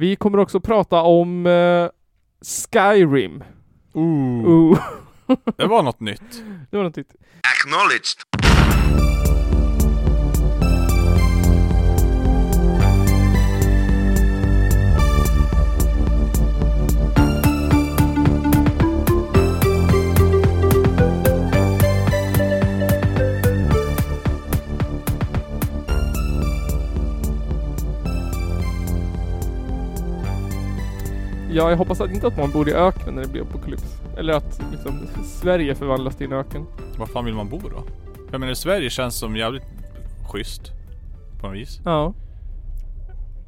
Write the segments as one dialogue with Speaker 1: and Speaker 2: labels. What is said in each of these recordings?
Speaker 1: Vi kommer också prata om eh, Skyrim.
Speaker 2: Ooh.
Speaker 1: Ooh.
Speaker 2: Det var något nytt.
Speaker 1: det var något nytt.
Speaker 3: Acknowledged.
Speaker 1: Ja, jag hoppas att inte att man bor i öknen när det blir apokalyps. Eller att liksom Sverige förvandlas till en öken.
Speaker 2: Var fan vill man bo då? Jag menar Sverige känns som jävligt schysst. På något vis.
Speaker 1: Ja.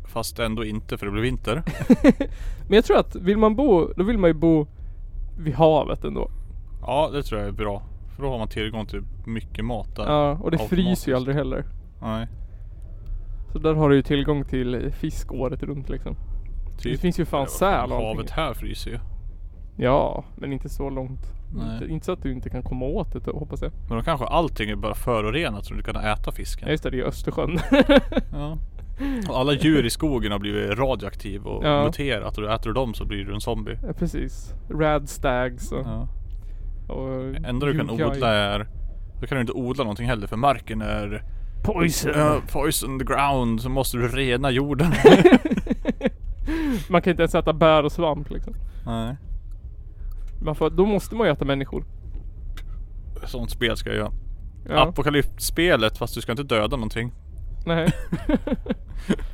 Speaker 2: Fast ändå inte för det blir vinter.
Speaker 1: Men jag tror att vill man bo, då vill man ju bo vid havet ändå.
Speaker 2: Ja det tror jag är bra. För då har man tillgång till mycket mat där.
Speaker 1: Ja, och det fryser ju aldrig heller.
Speaker 2: Nej.
Speaker 1: Så där har du ju tillgång till fisk året runt liksom.
Speaker 2: Typ.
Speaker 1: Det finns ju fan säl och
Speaker 2: Havet här fryser ju.
Speaker 1: Ja, men inte så långt. Inte, inte så att du inte kan komma åt det hoppas jag.
Speaker 2: Men då kanske allting är bara förorenat så du kan äta fisken.
Speaker 1: Ja just det, det är ju Östersjön.
Speaker 2: Ja. Och alla djur i skogen har blivit radioaktiv och
Speaker 1: Ja.
Speaker 2: muterat och äter du dem så blir du en zombie.
Speaker 1: ja, precis. Rad stags och...
Speaker 2: Ja.
Speaker 1: och
Speaker 2: enda du kan odla är Då kan du inte odla någonting heller för marken är
Speaker 1: Poison!
Speaker 2: uh, Poison the ground så måste du rena jorden.
Speaker 1: Man kan inte ens äta bär och svamp liksom.
Speaker 2: Nej.
Speaker 1: Man får, då måste man ju äta människor.
Speaker 2: Sånt spel ska jag göra.
Speaker 1: Ja.
Speaker 2: Apokalypsspelet fast du ska inte döda någonting.
Speaker 1: Nej.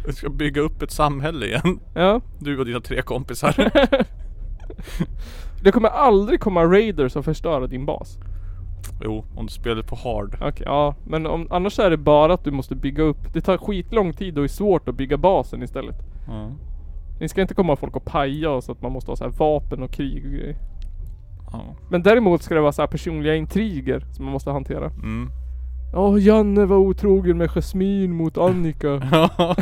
Speaker 2: Du ska bygga upp ett samhälle igen.
Speaker 1: Ja.
Speaker 2: Du och dina tre kompisar.
Speaker 1: Det kommer aldrig komma raiders och förstöra din bas.
Speaker 2: jo, om du spelar på hard.
Speaker 1: Okej, ja. Men om, annars är det bara att du måste bygga upp. Det tar skitlång tid och är svårt att bygga basen istället.
Speaker 2: Ja.
Speaker 1: Ni ska inte komma folk och paja så att man måste ha så här vapen och krig och grejer.
Speaker 2: Ja.
Speaker 1: Men däremot ska det vara så här personliga intriger som man måste hantera.
Speaker 2: Mm.
Speaker 1: Ja, Janne var otrogen med Jasmin mot Annika.
Speaker 2: Ja.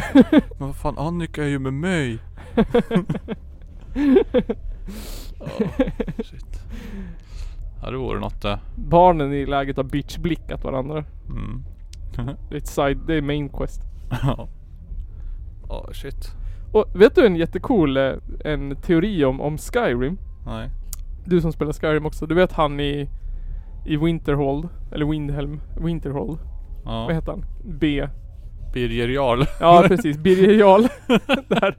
Speaker 2: Men vad fan Annika är ju med mig. Ja, shit. Ja det vore något det.
Speaker 1: Barnen i läget har bitchblickat varandra.
Speaker 2: Mm.
Speaker 1: Det är ett side, det är main quest.
Speaker 2: Ja. Ja shit.
Speaker 1: Och vet du en jättecool eh, en teori om, om Skyrim?
Speaker 2: Nej.
Speaker 1: Du som spelar Skyrim också. Du vet han i i Winterhold, eller Windhelm, Winterhold. Vad
Speaker 2: Ja.
Speaker 1: heter han? B.
Speaker 2: Birger Jarl.
Speaker 1: Ja precis, Birger Jarl. där.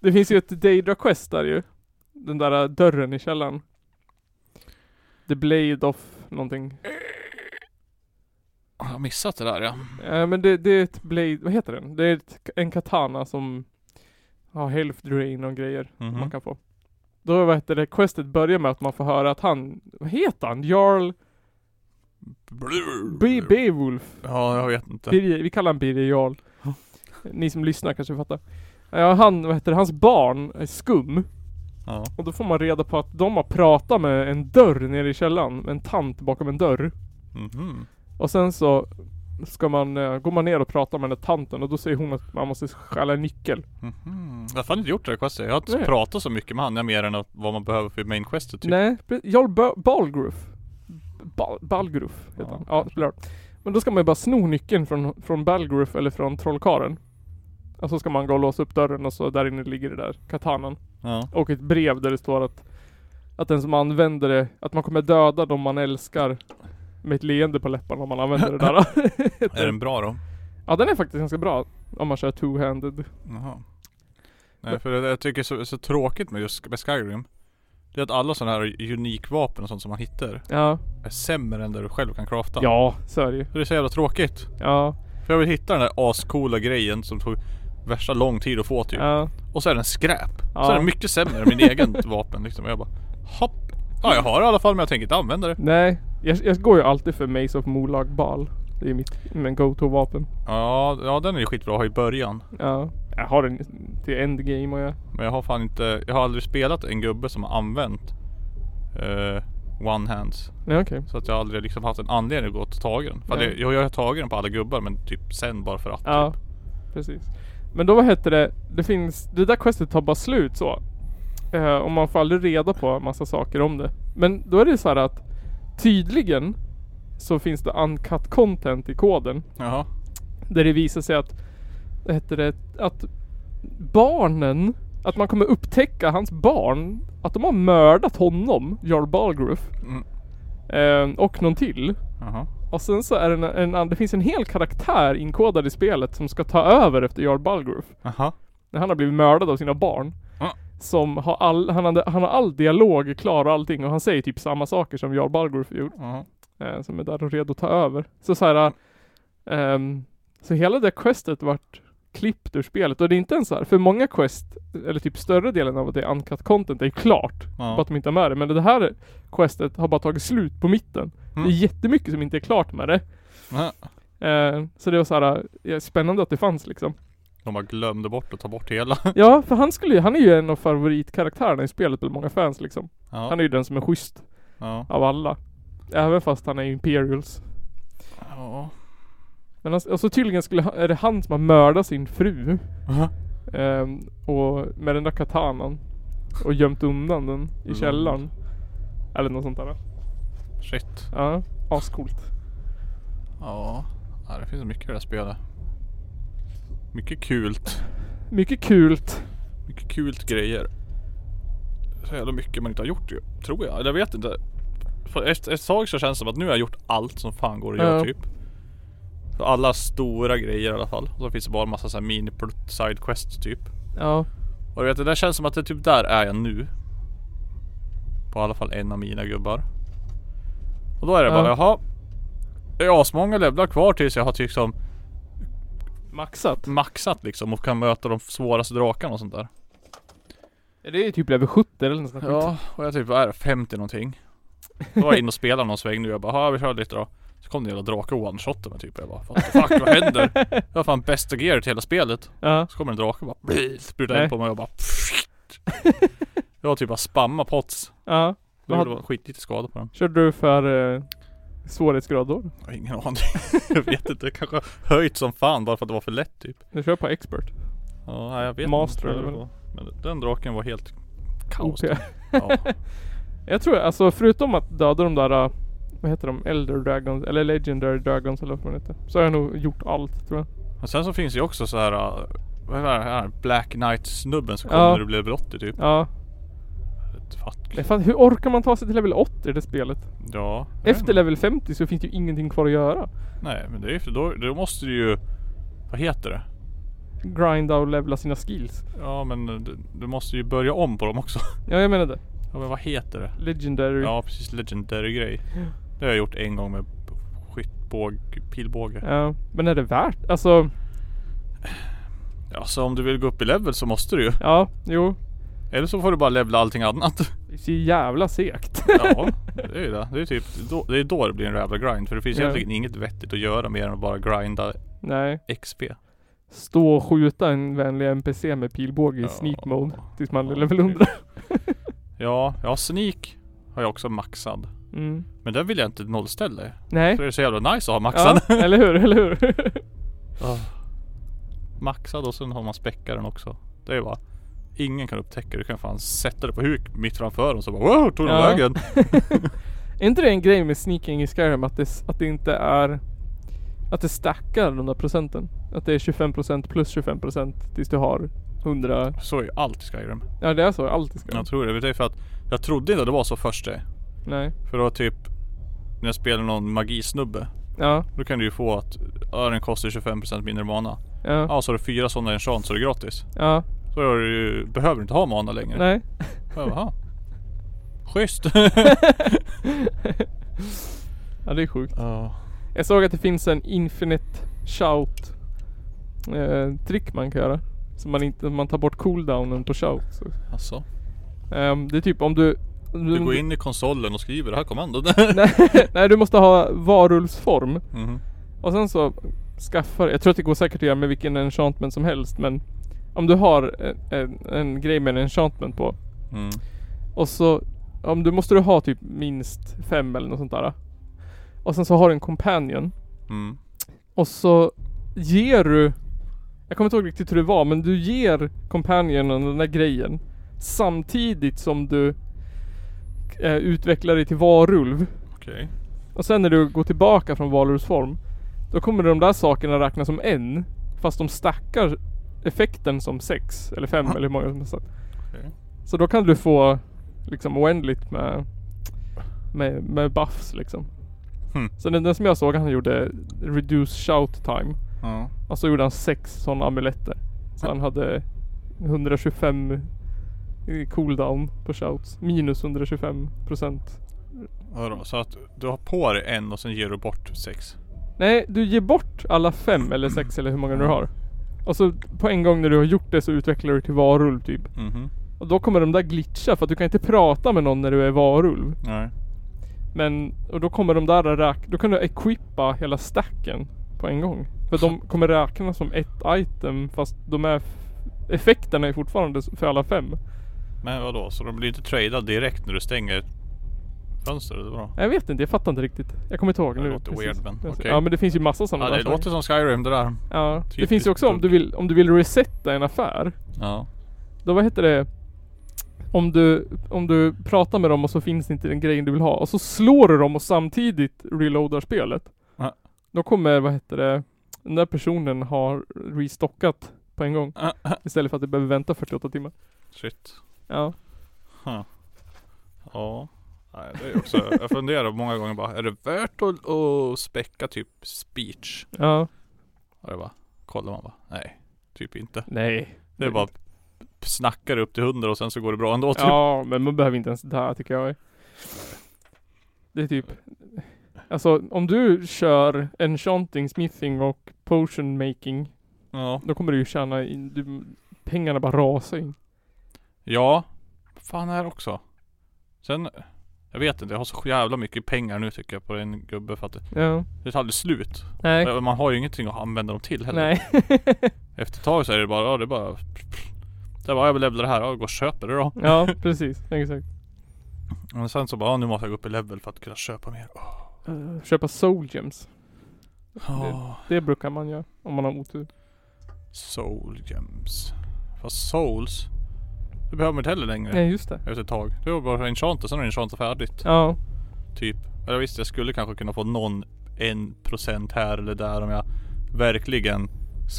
Speaker 1: Det finns ju ett Daedra Quest där ju. Den där dörren i källaren. The Blade of någonting.
Speaker 2: Jag har missat det där ja.
Speaker 1: Eh, men det, det är ett Blade, vad heter den? Det är ett, en katana som har health drain och grejer
Speaker 2: Mhm.
Speaker 1: man kan få. Då vad heter det, questet börjar med att man får höra att han, vad heter han? Jarl B. Beowulf.
Speaker 2: Ja jag vet inte.
Speaker 1: Birger, vi kallar honom Birger Jarl. Ni som lyssnar kanske fattar. Ja, han, vad heter det, hans barn är skum.
Speaker 2: Ja.
Speaker 1: Och då får man reda på att de har pratat med en dörr nere i källaren. En tant bakom en dörr.
Speaker 2: Mhm.
Speaker 1: Och sen så ska man, eh, går man ner och pratar med den där tanten och då säger hon att man måste stjäla en nyckel.
Speaker 2: Mhm. Jag har fan inte gjort det questet. Jag har inte
Speaker 1: Nej.
Speaker 2: pratat så mycket med han. Mer än vad man behöver för main questet typ.
Speaker 1: Nej, Jarl Ba- Balgruf. Bal- Balgruf heter
Speaker 2: Ja,
Speaker 1: han. Ja, spelar. Men då ska man ju bara sno nyckeln från, från Balgruf eller från trollkaren. Och så ska man gå och låsa upp dörren och så där inne ligger det där katanan.
Speaker 2: Ja.
Speaker 1: Och ett brev där det står att Att den som använder det, att man kommer döda de man älskar Med ett leende på läpparna om man använder det där
Speaker 2: Är den bra då?
Speaker 1: Ja den är faktiskt ganska bra Om man kör two-handed
Speaker 2: Jaha. Nej för det jag tycker är så, så tråkigt med just med Skyrim. Det är att alla sådana här unikvapen och sånt som man hittar
Speaker 1: Ja
Speaker 2: är sämre än det du själv kan crafta.
Speaker 1: Ja, så är det ju
Speaker 2: Så det är så jävla tråkigt.
Speaker 1: Ja,
Speaker 2: För jag vill hitta den där ascoola grejen som tog värsta lång tid att få typ.
Speaker 1: ja
Speaker 2: Och så är den skräp. Så
Speaker 1: Ja.
Speaker 2: är den mycket sämre än min egen vapen liksom. Och jag bara hopp. Ja jag har det i alla fall men jag tänker inte använda det.
Speaker 1: Nej, jag, jag går ju alltid för Mace of Molag Bal Det är mitt go-to-vapen
Speaker 2: Ja, ja den är ju skitbra att ha i början.
Speaker 1: Ja Jag har den till endgame och jag
Speaker 2: Men jag har fan inte, jag har aldrig spelat en gubbe som har använt eh, one hands.
Speaker 1: Nej okej
Speaker 2: Så att jag aldrig liksom haft en anledning att gå och ta den. För det, jag, jag har tagit den på alla gubbar men typ sen bara för att.
Speaker 1: Ja,
Speaker 2: Typ.
Speaker 1: precis. Men då vad heter det? Det finns, det där questet tar bara slut så. Eh, och man får aldrig reda på massa saker om det. Men då är det så här att tydligen så finns det uncut content i koden.
Speaker 2: Jaha.
Speaker 1: Där det visar sig att, vad heter det, att barnen, att man kommer upptäcka hans barn, att de har mördat honom, Jarl Balgruff.
Speaker 2: Mm.
Speaker 1: Eh, och någon till.
Speaker 2: Jaha.
Speaker 1: Och sen så är det en, en, det finns en hel karaktär inkodad i spelet som ska ta över efter Jarl Balgruff.
Speaker 2: Jaha.
Speaker 1: När han har blivit mördad av sina barn. Som har all, han, hade, han har all dialog klar och allting och han säger typ samma saker som Jarl Balgruff gjorde.
Speaker 2: Jaha.
Speaker 1: Eh, som är där och redo att ta över. Så så här, ehm, Så hela det questet vart klippt ur spelet och det är inte ens så här, för många quest, eller typ större delen av det uncut content är klart.
Speaker 2: Ja.
Speaker 1: att de inte har med det. Men det här questet har bara tagit slut på mitten.
Speaker 2: Mm.
Speaker 1: Det är jättemycket som inte är klart med det.
Speaker 2: Ja.
Speaker 1: Eh, så det var så här, eh, spännande att det fanns liksom.
Speaker 2: De bara glömde bort att ta bort hela.
Speaker 1: Ja, för han skulle ju, han är ju en av favoritkaraktärerna i spelet bland många fans liksom.
Speaker 2: Ja.
Speaker 1: Han är ju den som är schysst
Speaker 2: Ja.
Speaker 1: av alla. Även fast han är Imperials.
Speaker 2: Ja.
Speaker 1: Men alltså, och så tydligen skulle, han- är det han som har mördat sin fru.
Speaker 2: Jaha.
Speaker 1: Ehm, och med den där katanan. Och gömt undan den i
Speaker 2: Mm.
Speaker 1: källaren. Eller något sånt där.
Speaker 2: Shit.
Speaker 1: Ja, ascoolt.
Speaker 2: Ja. Det finns mycket i det här spelet. Mycket kult.
Speaker 1: Mycket kult.
Speaker 2: Mycket kult grejer. Så jävla mycket man inte har gjort ju. Tror jag. Eller jag vet inte. För ett, ett tag så känns det som att nu har jag gjort allt som fan går att göra
Speaker 1: Ja.
Speaker 2: typ. För alla stora grejer i alla fall. Och så finns det bara en massa så här mini side quests typ.
Speaker 1: Ja.
Speaker 2: Och du vet det där känns som att det typ där är jag nu. På i alla fall en av mina gubbar. Och då är det
Speaker 1: Ja.
Speaker 2: bara jaha. Det är asmånga levlar kvar tills jag har typ som
Speaker 1: Maxat.
Speaker 2: maxat liksom och kan möta de svåraste drakarna och sånt där.
Speaker 1: Det är typ level 70 eller något sånt.
Speaker 2: Ja, och jag typ, vad är det, 50 någonting. Då var jag inne och spelade någon sväng nu. Jag bara, ja vi kör lite då. Så kom det en jävla drake och one-shotade mig typ. Jag bara, what the fuck, vad händer? Jag har fan bästa gear till hela spelet.
Speaker 1: Ja.
Speaker 2: Så kommer en drake och bara, sprutar in på mig och bara Jag var typ bara spamma pots.
Speaker 1: Ja.
Speaker 2: Det var
Speaker 1: hade-
Speaker 2: skitlite skada på den.
Speaker 1: Körde du för eh, svårighetsgrad då?
Speaker 2: Jag har ingen aning. jag vet inte, kanske höjt som fan bara för att det var för lätt typ.
Speaker 1: Du kör på expert.
Speaker 2: Ja, nej, jag vet
Speaker 1: Master
Speaker 2: inte.
Speaker 1: eller
Speaker 2: vad det. Men den draken var helt kaos.
Speaker 1: OP.
Speaker 2: Ja.
Speaker 1: Jag tror alltså förutom att döda de där uh, Vad heter de? Elder Dragons eller Legendary Dragons eller vad man heter. Så har jag nog gjort allt tror jag.
Speaker 2: Men sen så finns det ju också så här. uh, Vad är det här? Black Knight snubben som
Speaker 1: Ja.
Speaker 2: kommer när du blir 80 typ.
Speaker 1: Ja. Nej, fan, hur orkar man ta sig till level 80 i det spelet?
Speaker 2: Ja.
Speaker 1: Efter level 50 så finns det ju ingenting kvar att göra.
Speaker 2: Nej men det är ju för då, då måste du ju Vad heter det?
Speaker 1: Grinda och levela sina skills.
Speaker 2: Ja men du, du måste ju börja om på dem också.
Speaker 1: Ja jag menar det.
Speaker 2: Ja men vad heter det?
Speaker 1: Legendary.
Speaker 2: Ja precis, legendary grej. Det har jag gjort en gång med skyttbåg, pilbåge.
Speaker 1: Ja, Men är det värt? Alltså
Speaker 2: Ja så om du vill gå upp i level så måste du ju.
Speaker 1: ja, jo.
Speaker 2: Eller så får du bara levla allting annat.
Speaker 1: Det är så jävla segt.
Speaker 2: Ja, det är ju det. Det är typ då, det är då det blir en jävla grind. För det finns
Speaker 1: Ja.
Speaker 2: egentligen inget vettigt att göra mer än att bara grinda
Speaker 1: Nej.
Speaker 2: XP.
Speaker 1: Stå och skjuta en vänlig NPC med pilbåge i
Speaker 2: Ja.
Speaker 1: sneak mode. Tills man
Speaker 2: Ja,
Speaker 1: level 100.
Speaker 2: Ja, ja sneak har jag också maxad.
Speaker 1: Mm.
Speaker 2: Men den vill jag inte nollställa.
Speaker 1: Nej.
Speaker 2: Så det är så jävla nice att ha maxad.
Speaker 1: Ja, eller hur, eller hur?
Speaker 2: Ah. Maxad och sen har man späckaren också. Det är bara Ingen kan upptäcka det. Du kan fan sätta det på huk mitt framför och så bara wow, tog den
Speaker 1: Ja.
Speaker 2: vägen?
Speaker 1: är inte det en grej med sneaking i Skyrim att det, att det inte är Att det stackar de där procenten? Att det är 25% plus 25% tills du har 100
Speaker 2: Så är ju allt i Skyrim.
Speaker 1: Ja det är så, allt i Skyrim.
Speaker 2: Jag tror det. Det är för att jag trodde inte att det var så först det.
Speaker 1: Nej.
Speaker 2: För då typ När jag spelade någon magisnubbe.
Speaker 1: Ja,
Speaker 2: Då kan du ju få att ja, den kostar 25% mindre mana.
Speaker 1: ja,
Speaker 2: Ja, så har du fyra sådana enchant så är det gratis.
Speaker 1: ja.
Speaker 2: Är du, behöver du inte ha mana längre.
Speaker 1: Nej.
Speaker 2: Jaha. Schysst.
Speaker 1: Ja det är sjukt.
Speaker 2: Ja.
Speaker 1: Jag såg att det finns en infinite shout eh, trick man kan göra. Så man inte, man tar bort cooldownen på shout. Så.
Speaker 2: Alltså.
Speaker 1: Ehm, det är typ om du...
Speaker 2: Du går in i konsolen och skriver det här kommandot.
Speaker 1: nej, nej du måste ha varulvsform.
Speaker 2: Mhm.
Speaker 1: Och sen så skaffar, jag tror att det går säkert att göra med vilken enchantment som helst men Om du har en, en, en grej med en enchantment på
Speaker 2: Mm.
Speaker 1: och så Om du måste du ha typ minst fem eller något sånt där. Och sen så har du en companion
Speaker 2: Mm.
Speaker 1: och så ger du Jag kommer inte ihåg riktigt hur det var men du ger companionen den där grejen Samtidigt som du eh, Utvecklar dig till varulv
Speaker 2: Okej.
Speaker 1: Och sen när du går tillbaka från varulvsform Då kommer de där sakerna räknas som en Fast de stackar effekten som 6 eller 5
Speaker 2: Ja.
Speaker 1: eller hur många som sagt.
Speaker 2: Okej.
Speaker 1: Så då kan du få liksom oändligt med med, med buffs liksom.
Speaker 2: Hmm.
Speaker 1: Så den, den som jag såg han gjorde reduce shout time.
Speaker 2: Ja.
Speaker 1: Och så gjorde han sex sådana amuletter. Så han hade 125 i cooldown på shouts. Minus 125 procent.
Speaker 2: Vadå? Så att du har på dig en och sen ger du bort sex?
Speaker 1: Nej, du ger bort alla fem eller sex eller hur många du har. Och så på en gång när du har gjort det så utvecklar du till varulv typ.
Speaker 2: Mhm.
Speaker 1: Och då kommer de där glitcha för att du kan inte prata med någon när du är varulv.
Speaker 2: Nej.
Speaker 1: Men, och då kommer de där räk... Då kan du equippa hela stacken på en gång. För de kommer räknas som ett item fast de är... Effekterna är fortfarande för alla fem.
Speaker 2: Men vadå? Så de blir inte tradad direkt när du stänger fönstret eller vadå?
Speaker 1: Jag vet inte, jag fattar inte riktigt. Jag kommer inte ihåg
Speaker 2: Det
Speaker 1: nu.
Speaker 2: låter weird, men okej.
Speaker 1: Ja men det finns ju massa sådana
Speaker 2: Ja det låter som Skyrim det där.
Speaker 1: Ja. Det
Speaker 2: typiskt
Speaker 1: finns ju också om du vill, om du vill resetta en affär.
Speaker 2: Ja.
Speaker 1: Då vad heter det? Om du, om du pratar med dem och så finns inte den grejen du vill ha och så slår du dem och samtidigt reloadar spelet.
Speaker 2: Ja.
Speaker 1: Då kommer, vad heter det? Den där personen har restockat på en gång. Istället för att du behöver vänta 48 timmar.
Speaker 2: Shit.
Speaker 1: Ja.
Speaker 2: Huh. Ja. Nej, det är också, jag funderar många gånger bara, är det värt att, att späcka typ speech?
Speaker 1: Ja.
Speaker 2: Och jag bara, kollar man bara, nej, typ inte.
Speaker 1: Nej.
Speaker 2: Det är bara snackar upp till hundra och sen så går det bra ändå typ.
Speaker 1: Ja, men man behöver inte ens det här tycker jag. Det är typ Alltså om du kör enchanting, smithing och potion making
Speaker 2: Ja.
Speaker 1: Då kommer du ju tjäna in, du, pengarna bara rasar in.
Speaker 2: Ja. Fan är det också. Sen, jag vet inte, jag har så jävla mycket pengar nu tycker jag på en gubbe för att det,
Speaker 1: Ja.
Speaker 2: det tar aldrig slut.
Speaker 1: Nej.
Speaker 2: Man har ju ingenting att använda dem till heller.
Speaker 1: Nej.
Speaker 2: Efter ett tag så är det bara, ja det är bara Det är bara, jag vill levla det här, ja gå och köpa det då.
Speaker 1: ja, precis. Exakt.
Speaker 2: Men sen så bara, ja, nu måste jag gå upp i level för att kunna köpa mer. Åh.
Speaker 1: Uh, köpa soul gems.
Speaker 2: Ja.
Speaker 1: Det brukar man göra om man har otur.
Speaker 2: Soul gems. Fast souls, det behöver man inte heller längre.
Speaker 1: Nej, just det.
Speaker 2: Efter ett tag. Det var bara enchanta, sen är enchanta färdigt.
Speaker 1: Ja.
Speaker 2: Typ. Eller visst, jag skulle kanske kunna få någon en procent här eller där om jag verkligen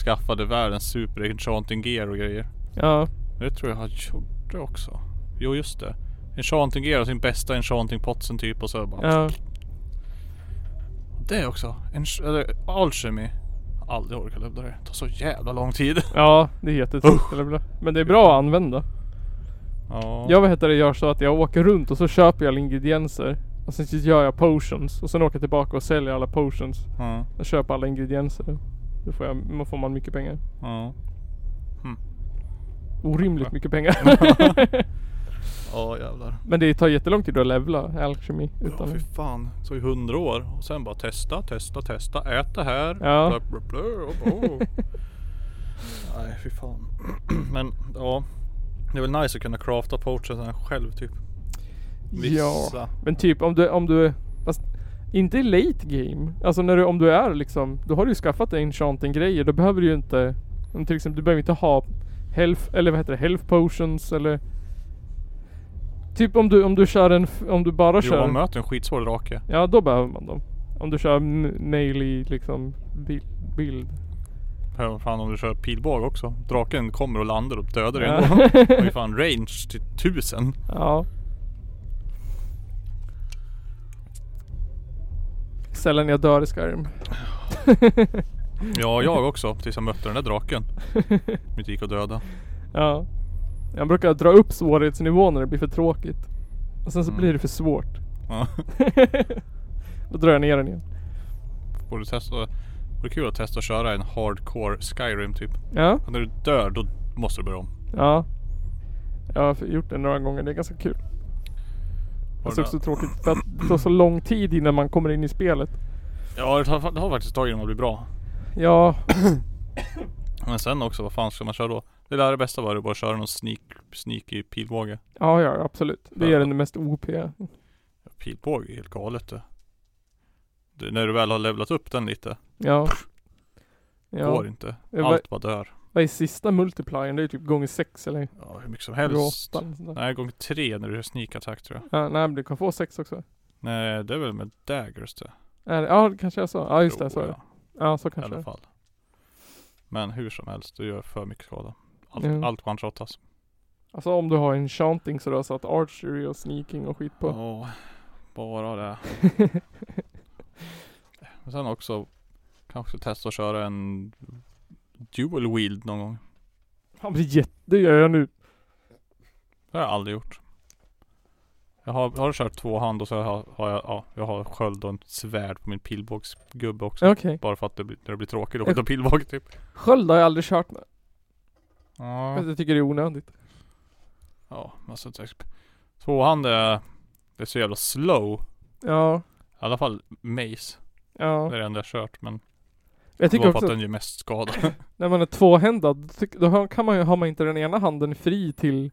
Speaker 2: skaffade världens super enchanting gear och grejer.
Speaker 1: Ja.
Speaker 2: Det tror jag jag gjorde också. Jo just det. Enchanting gear och sin bästa enchanting potsen typ och så bara.
Speaker 1: Ja.
Speaker 2: Det också. Ench- eller alchemy. Aldrig orkat levla det. Det tar så jävla lång tid.
Speaker 1: Ja, det är bra. Men det är bra att använda.
Speaker 2: Ja.
Speaker 1: Jag vad heter det, gör så att jag åker runt och så köper jag alla ingredienser. Och sen så gör jag potions. Och sen åker jag tillbaka och säljer alla potions.
Speaker 2: Ja.
Speaker 1: Jag köper alla ingredienser. Då får, jag, då får man mycket pengar.
Speaker 2: Ja.
Speaker 1: Orimligt
Speaker 2: Ja.
Speaker 1: mycket pengar.
Speaker 2: Ja jävlar.
Speaker 1: Men det tar jättelång tid att levla alchemy.
Speaker 2: Ja
Speaker 1: Utan
Speaker 2: fy fan. Så i hundra år. Och sen bara testa, testa, testa. Ät det här.
Speaker 1: Ja.
Speaker 2: Blö, blö, blö, oh, oh. Nej fy fan. Men ja. Det är väl nice att kunna crafta potions själv typ.
Speaker 1: Ja.
Speaker 2: Vissa.
Speaker 1: Men typ om du, om du Fast inte i late game. Alltså när du, om du är liksom Då har du ju skaffat dig enchanting grejer. Då behöver du ju inte om Till exempel du behöver inte ha Health, eller vad heter det? Health potions eller Typ om du, om du kör en, om du bara
Speaker 2: Jo
Speaker 1: kör
Speaker 2: man möter en skitsvår drake.
Speaker 1: Ja då behöver man dem. Om du kör melee liksom bi- bild.
Speaker 2: Ja, fan om du kör pilbåge också. Draken kommer och landar och dödar dig ändå. Har ju fan range till tusen.
Speaker 1: Ja. Sällan jag dör i Skyrim.
Speaker 2: Ja jag också. Tills jag mötte den där draken. Som inte gick att döda.
Speaker 1: Ja. Jag brukar dra upp svårighetsnivån när det blir för tråkigt. Och sen så
Speaker 2: Mm.
Speaker 1: blir det för svårt.
Speaker 2: Ja.
Speaker 1: Då drar jag ner den igen.
Speaker 2: Borde testa. Vore kul att testa att köra en hardcore Skyrim typ.
Speaker 1: Ja.
Speaker 2: Och när du dör då måste du börja om.
Speaker 1: Ja. Jag har gjort det några gånger. Det är ganska kul.
Speaker 2: Har
Speaker 1: Det är också tråkigt för att det tar så lång tid innan man kommer in i spelet.
Speaker 2: Ja det har, det har faktiskt tagit innan man blir bra.
Speaker 1: Ja,
Speaker 2: Men sen också, vad fan ska man köra då? Det där är det bästa var det bara att köra någon sneak, sneaky pilbåge.
Speaker 1: ja, ja absolut. Det är den mest OP.
Speaker 2: Pilbåge är helt galet det. När du väl har levlat upp den lite,
Speaker 1: Ja. Ja.
Speaker 2: går inte.
Speaker 1: Var-
Speaker 2: Allt bara dör.
Speaker 1: Vad är sista multipliern? Det är typ gånger sex eller
Speaker 2: Ja, hur mycket som helst.
Speaker 1: åtta.
Speaker 2: Nej, gånger tre när du gör sneak attack tror jag.
Speaker 1: Ja, nej men du kan få sex också.
Speaker 2: Nej, det är väl med daggers det.
Speaker 1: Är det- Ja, det kanske är så. Ja just det, så är
Speaker 2: Tror
Speaker 1: det. Ja, så
Speaker 2: I
Speaker 1: kanske det
Speaker 2: alla fall. Men hur som helst, det gör för mycket skada. Allt,
Speaker 1: Ja.
Speaker 2: allt one-shotas.
Speaker 1: Alltså om du har enchanting så du har satt archery och sneaking och skit på.
Speaker 2: Ja, bara det. Men sen också kanske testa att köra en dual wield någon gång.
Speaker 1: Han blir jätte... Det gör jag nu.
Speaker 2: Det har jag aldrig gjort. Jag har, har kört två hand och så har, har jag, ja, jag har sköld och en svärd på min pilbågsgubbe också.
Speaker 1: Okej.
Speaker 2: Bara för att det blir, när det blir tråkigt att skjuta pilbåge typ.
Speaker 1: Sköld har jag aldrig kört med.
Speaker 2: Ja.
Speaker 1: Fast jag tycker det är onödigt.
Speaker 2: Ja, alltså typ. Tvåhand är, det är så jävla slow.
Speaker 1: Ja.
Speaker 2: I alla fall mace.
Speaker 1: Ja.
Speaker 2: Det är det enda jag kört men
Speaker 1: Jag
Speaker 2: det
Speaker 1: tycker
Speaker 2: var för
Speaker 1: också
Speaker 2: att
Speaker 1: att
Speaker 2: den gör mest skada.
Speaker 1: när man är tvåhändad, då kan man ju, har man inte den ena handen fri till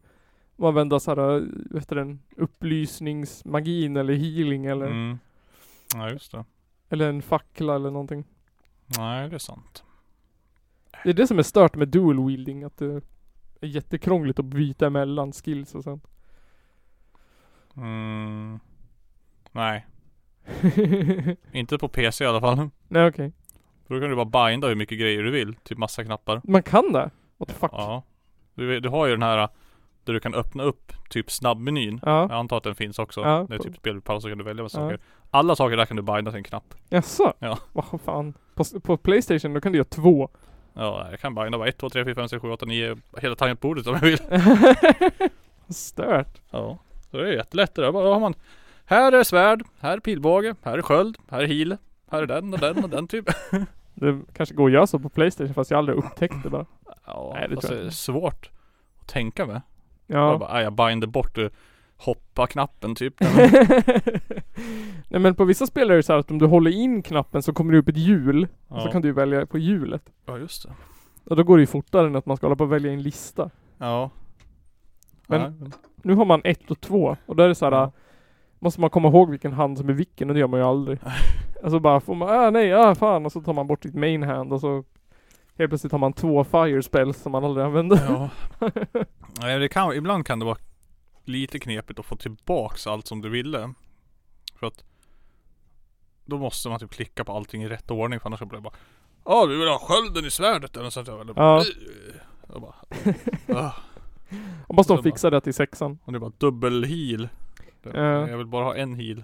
Speaker 1: att använda såhär, efter den upplysningsmagin eller healing eller,
Speaker 2: Mm. Ja just det.
Speaker 1: eller en fackla eller någonting.
Speaker 2: Nej det är sant.
Speaker 1: Det är det som är stört med dual wielding, att det är jättekrångligt att byta emellan skills och sånt.
Speaker 2: Mm. Nej, inte på PC i alla fall.
Speaker 1: Nej okej.
Speaker 2: För då kan du bara binda hur mycket grejer du vill. Typ massa knappar.
Speaker 1: Man kan det? What the fuck?
Speaker 2: Ja. Du, du har ju den här där du kan öppna upp typ snabbmenyn.
Speaker 1: Ja.
Speaker 2: Jag antar att den finns också.
Speaker 1: Ja,
Speaker 2: När
Speaker 1: på-
Speaker 2: typ spelar paus så kan du välja massa
Speaker 1: Ja.
Speaker 2: saker. Alla saker där kan du binda till en knapp.
Speaker 1: Jaså?
Speaker 2: Ja.
Speaker 1: Vad fan? På, på Playstation då kan du göra två.
Speaker 2: Ja, jag kan binda bara 1, 2, 3, 4, 5, 6, 7, 8, 9 hela tangentbordet om jag vill.
Speaker 1: Stört.
Speaker 2: Ja. Så det är jättelätt det där. Bara har man Här är svärd, här är pilbåge, här är sköld, här är heal. Här är den och den och den typ.
Speaker 1: Det kanske går att göra så på Playstation fast jag aldrig upptäckt det bara.
Speaker 2: Ja,
Speaker 1: Nej, det
Speaker 2: fast det är svårt att tänka med.
Speaker 1: Ja.
Speaker 2: Jag bara, "Aj, jag binder bort eh, hoppa-knappen typ.
Speaker 1: Nej men på vissa spel är det så här att om du håller in knappen så kommer det upp ett hjul. Och så
Speaker 2: Ja.
Speaker 1: kan du välja på hjulet.
Speaker 2: ja, just det.
Speaker 1: Och då går det ju fortare än att man ska hålla på och välja en lista.
Speaker 2: Ja.
Speaker 1: Men-
Speaker 2: Nej, men
Speaker 1: Nu har man ett och två. Och då är det så här.
Speaker 2: Ja.
Speaker 1: Måste man komma ihåg vilken hand som är vilken och det gör man ju aldrig. alltså bara får man, ah nej, ah fan. Och så tar man bort sitt main hand och så Helt plötsligt har man två fire spells som man aldrig använder.
Speaker 2: Ja. Nej, det kan, ibland kan det vara lite knepigt att få tillbaks allt som du ville. För att då måste man typ klicka på allting i rätt ordning för annars blir det bara Ja du vill ha skölden i svärdet eller sånt där.
Speaker 1: Ja.
Speaker 2: Jag bara, ah.
Speaker 1: Och måste de fixa det till sexan.
Speaker 2: Och det är bara dubbel heal.
Speaker 1: Ja.
Speaker 2: Jag vill bara ha en heal.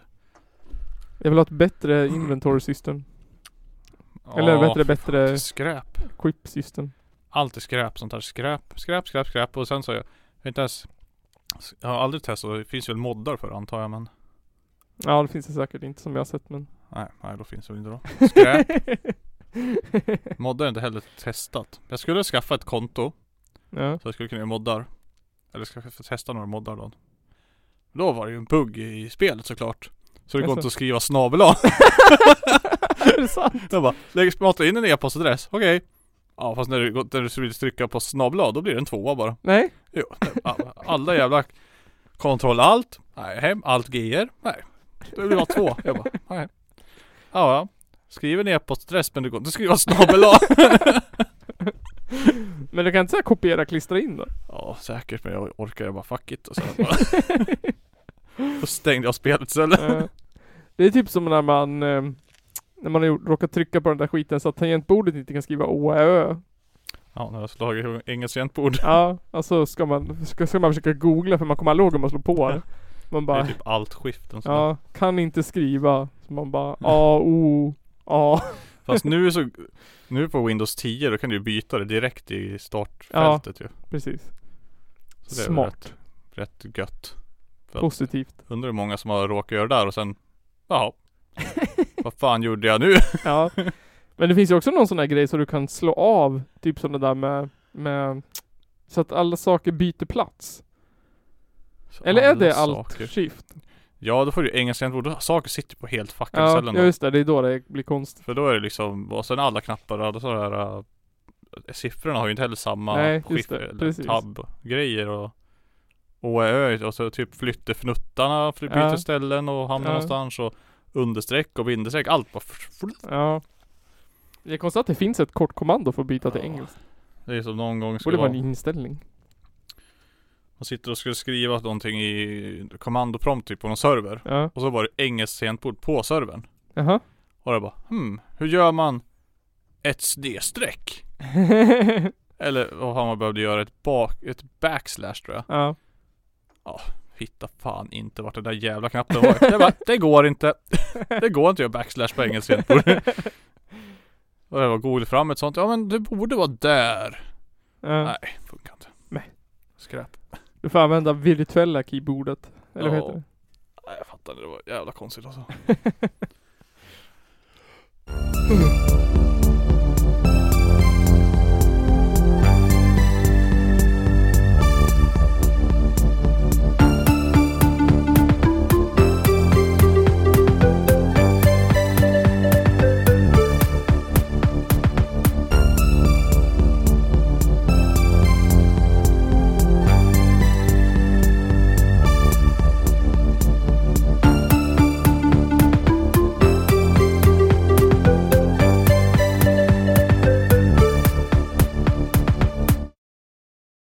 Speaker 1: Jag vill ha ett bättre inventory system. Eller bättre,
Speaker 2: för
Speaker 1: bättre-
Speaker 2: fan, Skräp.
Speaker 1: Quip system.
Speaker 2: Allt är skräp sånt här. Skräp, skräp, skräp, skräp. Och sen så jag, jag har inte ens Jag har aldrig testat. Det finns väl moddar för det, antar jag men
Speaker 1: Ja det finns det säkert inte som jag har sett men.
Speaker 2: Nej, nej då finns det väl inte då. Skräp. Moddar är inte heller testat. Jag skulle skaffa ett konto.
Speaker 1: ja.
Speaker 2: Så jag skulle kunna göra moddar. Eller ska jag få testa några moddar då. Då var det ju en bugg i spelet såklart. Så det går inte att skriva snabel
Speaker 1: är det sant?
Speaker 2: Jag bara, lägg mata in en e-postadress. Okej. Ja fast när du, när du vill trycka på snabel då blir det en tvåa bara.
Speaker 1: Nej?
Speaker 2: Jo, alla- jävla kontroll allt. Nej, hem, allt GR. Nej. Det vill vara två. Jag bara, nej. Ja, ja. Skriv en e-postadress men det går inte att skriva snabel.
Speaker 1: Men du kan inte säga kopiera klistra in då?
Speaker 2: Ja säkert men jag orkar jag bara fuck it och så bara. Då stängde jag spelet istället.
Speaker 1: Ja. Det är typ som när man eh, När man har gjort- råkat trycka på den där skiten så att tangentbordet inte kan skriva Å, Ä, Ö.
Speaker 2: Ja, när jag slagit engelskt tangentbord.
Speaker 1: Ja, alltså ska man, ska, ska man försöka googla för man kommer aldrig ihåg hur man slår på det. Man
Speaker 2: Det
Speaker 1: bara,
Speaker 2: är typ allt skiften så.
Speaker 1: ja, kan inte skriva. Så man bara, A, O, A.
Speaker 2: Fast nu så Nu på Windows 10 då kan du byta det direkt i startfältet ju.
Speaker 1: Precis.
Speaker 2: Så det är
Speaker 1: Smart.
Speaker 2: Rätt, rätt gött. Att-
Speaker 1: Positivt.
Speaker 2: Undrar hur många som har råkat göra det där och sen Jaha Vad fan gjorde jag nu?
Speaker 1: Ja. Men det finns ju också någon sån här grej så du kan slå av, typ sådana där med, med så att alla saker byter plats. Eller är
Speaker 2: Alla
Speaker 1: det allt
Speaker 2: saker.
Speaker 1: shift?
Speaker 2: Ja då får du ju engelska Saker sitter på helt fuckade
Speaker 1: Ja,
Speaker 2: ställen
Speaker 1: ja just det, det är då det blir konstigt.
Speaker 2: För då är det liksom, och sen alla knappar och så här äh, Siffrorna har ju inte heller samma
Speaker 1: Nej,
Speaker 2: skift, tab-grejer och och ö, och så typ flyttefnuttarna för att byta
Speaker 1: Ja.
Speaker 2: ställen och hamna
Speaker 1: Ja.
Speaker 2: någonstans och understreck och bindestreck, allt bara
Speaker 1: Ja. Det är konstigt att det finns ett kort kommando för att byta till
Speaker 2: Ja.
Speaker 1: engelskt.
Speaker 2: Det är som någon gång
Speaker 1: Det
Speaker 2: ska
Speaker 1: borde vara
Speaker 2: vara,
Speaker 1: en inställning.
Speaker 2: man sitter och skulle skriva någonting i kommandoprompt typ på någon server
Speaker 1: Ja.
Speaker 2: och så var det engelskt tangentbord på servern
Speaker 1: Jaha.
Speaker 2: och jag bara hmm, hur gör man ett snedstreck? Eller vad fan man behövde göra, ett bak, ett backslash tror jag.
Speaker 1: ja.
Speaker 2: Hitta fan inte vart den där jävla knappen var. Det, bara, det går inte. Det går inte att göra backslash på engelska. Och jag var googlade fram ett sånt. Ja men det borde vara där.
Speaker 1: ja.
Speaker 2: Nej, funkar inte.
Speaker 1: Nej.
Speaker 2: Skräp.
Speaker 1: Du får använda virtuella keyboardet. Eller vad
Speaker 2: Ja.
Speaker 1: heter det?
Speaker 2: Nej jag fattar inte, det var jävla konstigt alltså.